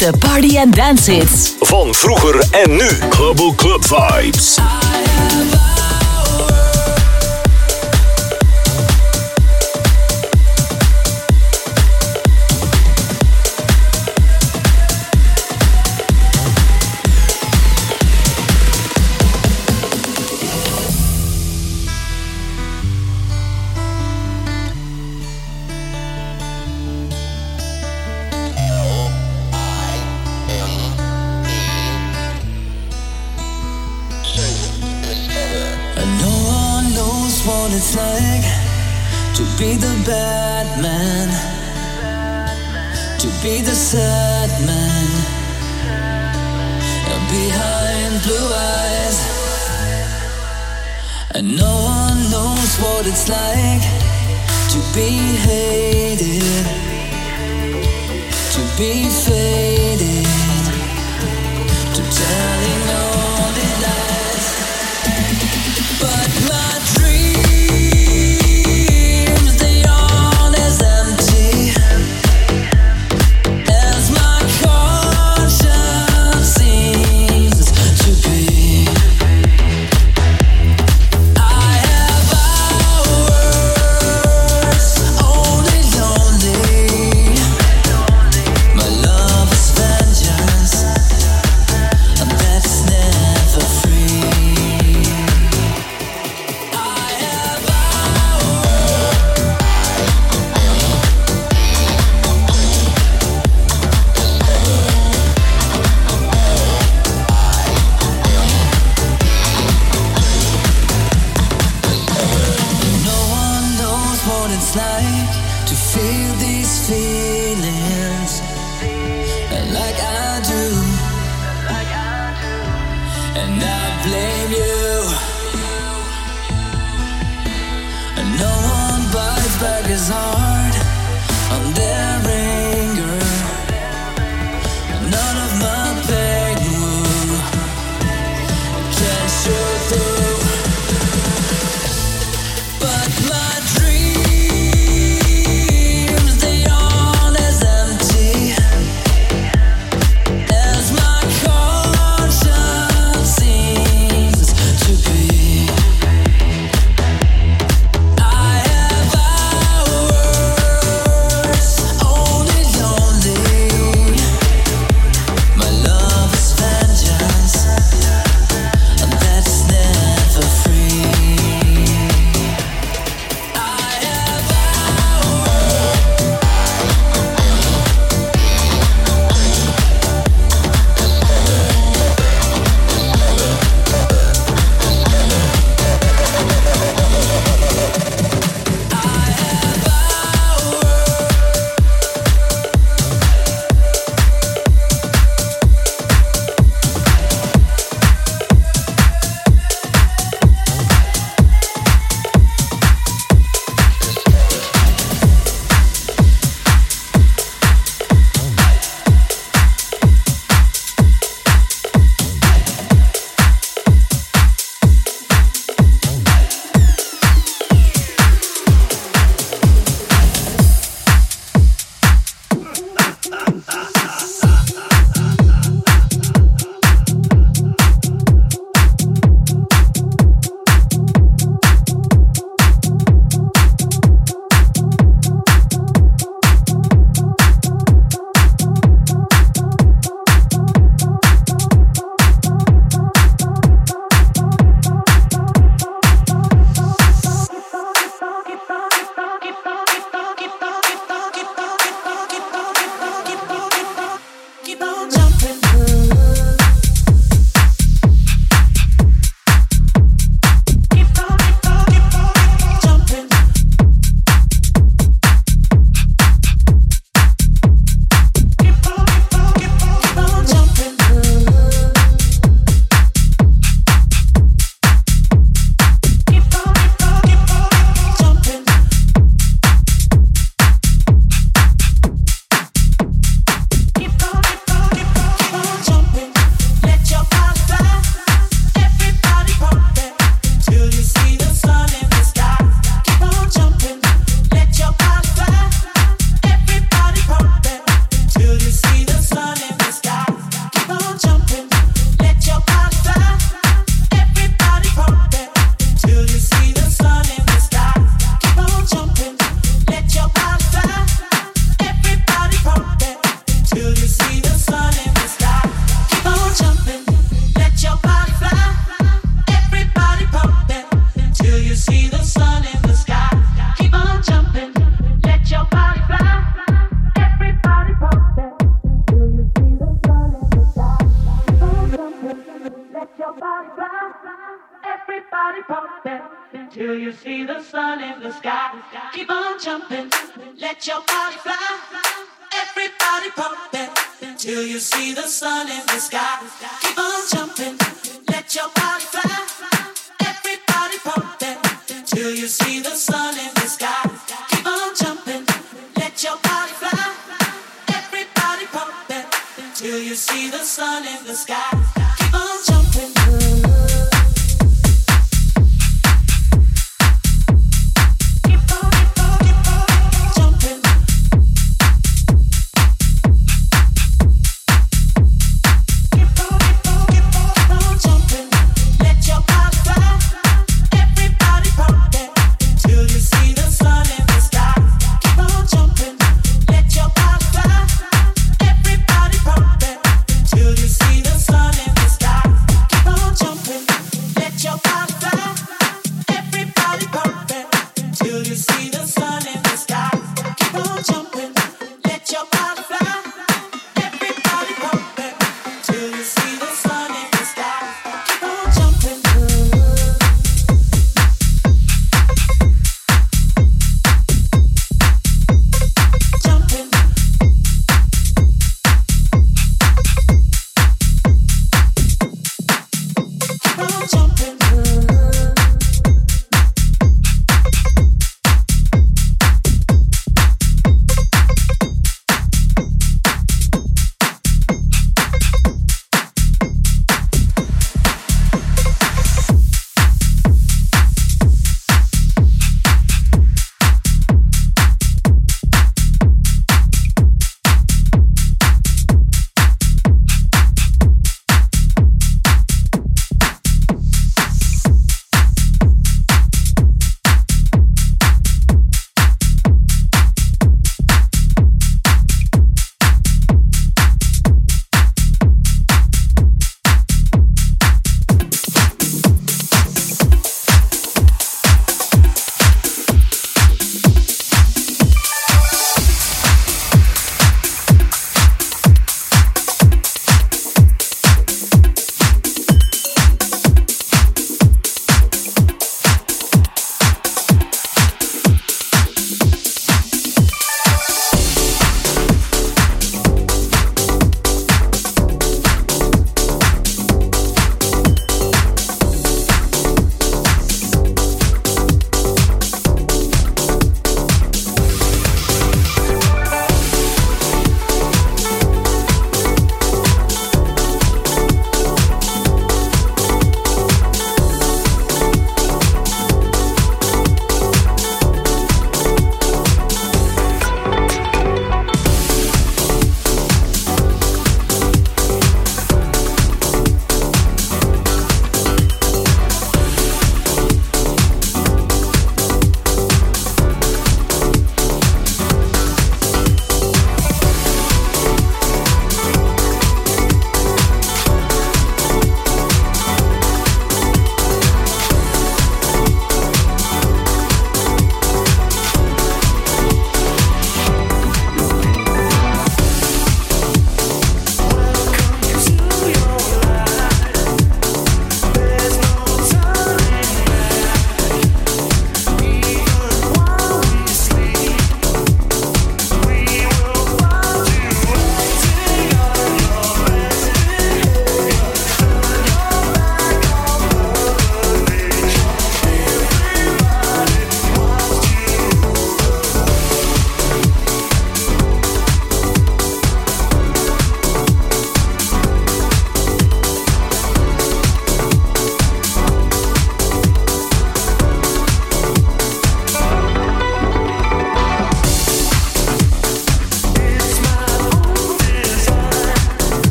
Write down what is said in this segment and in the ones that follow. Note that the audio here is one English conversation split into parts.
De party en dance. Van vroeger en nu. Global Club Vibes.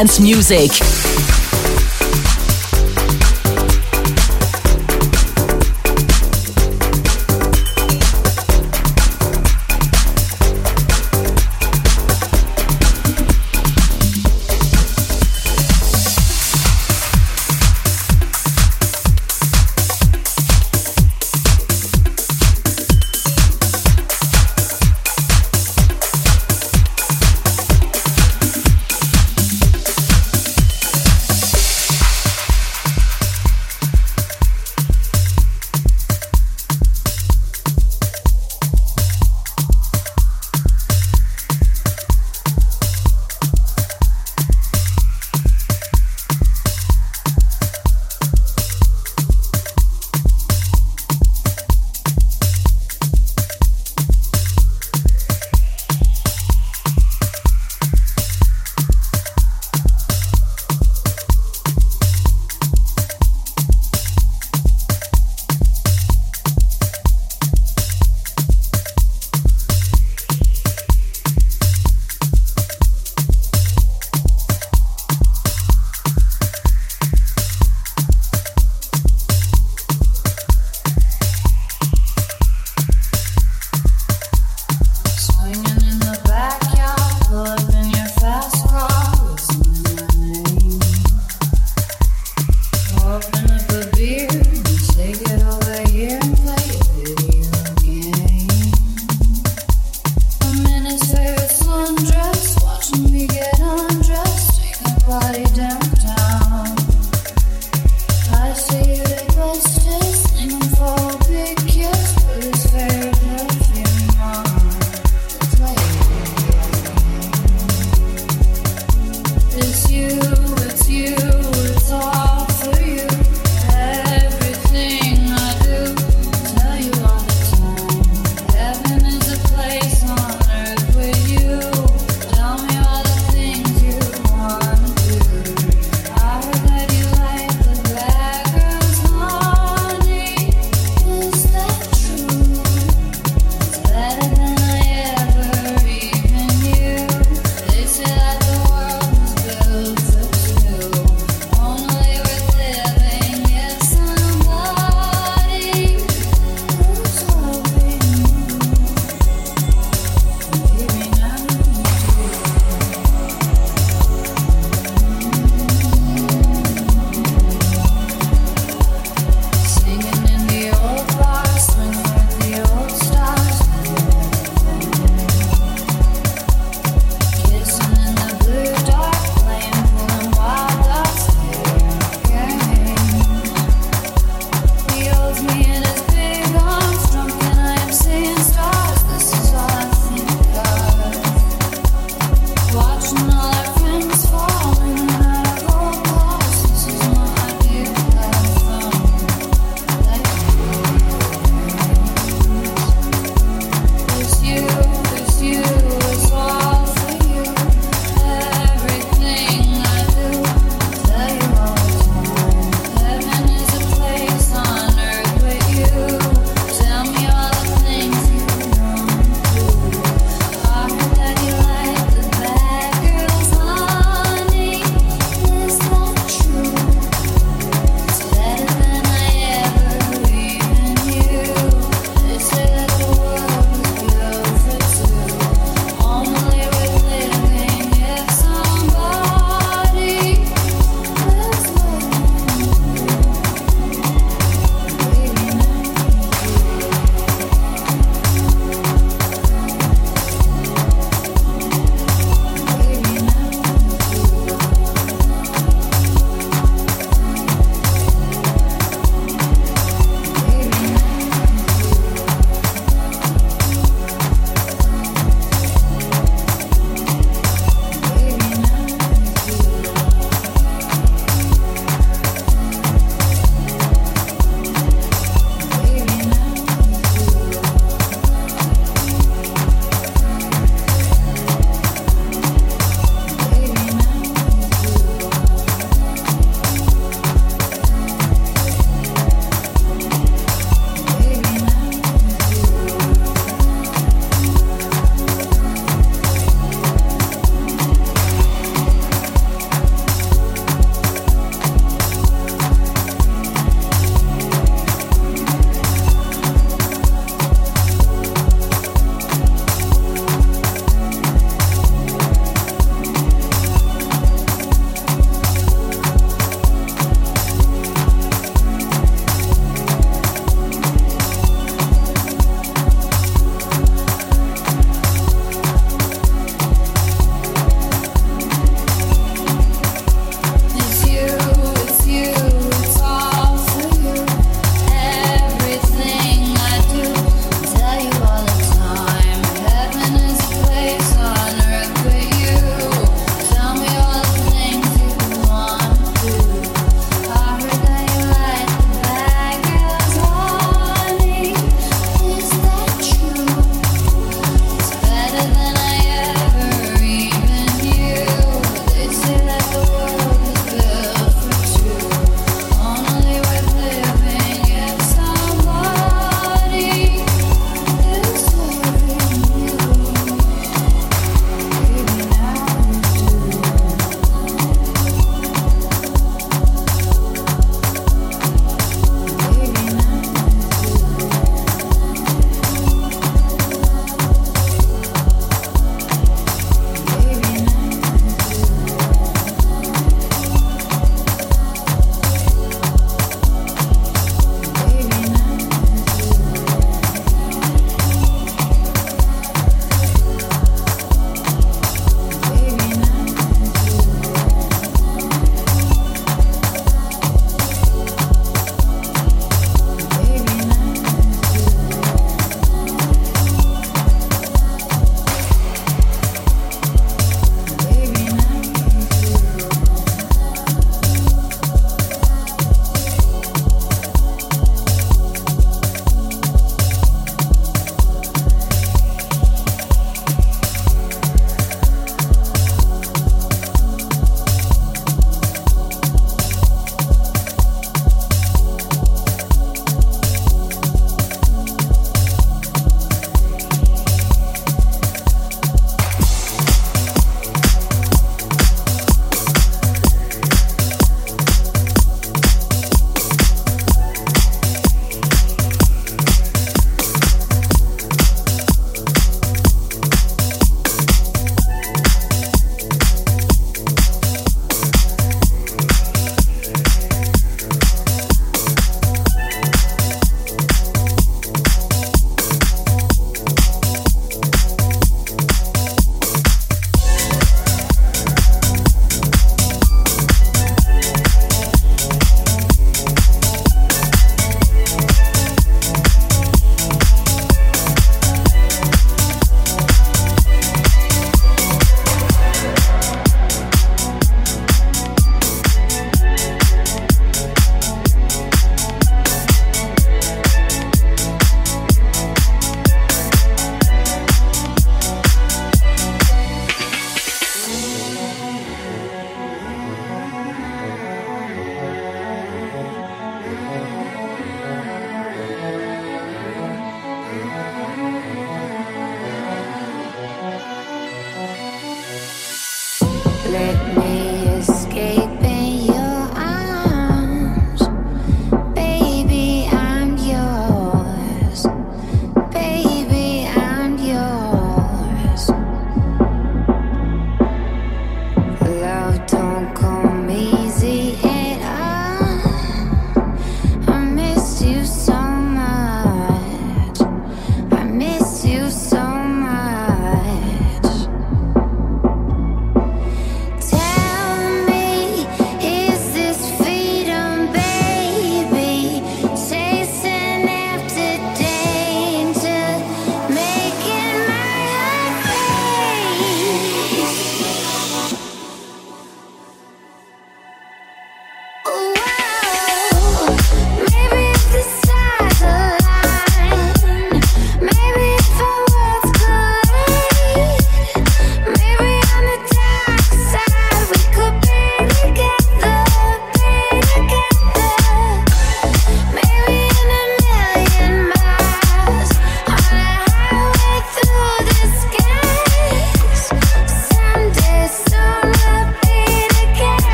Dance music.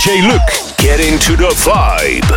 DJ Luke. Get into the vibe.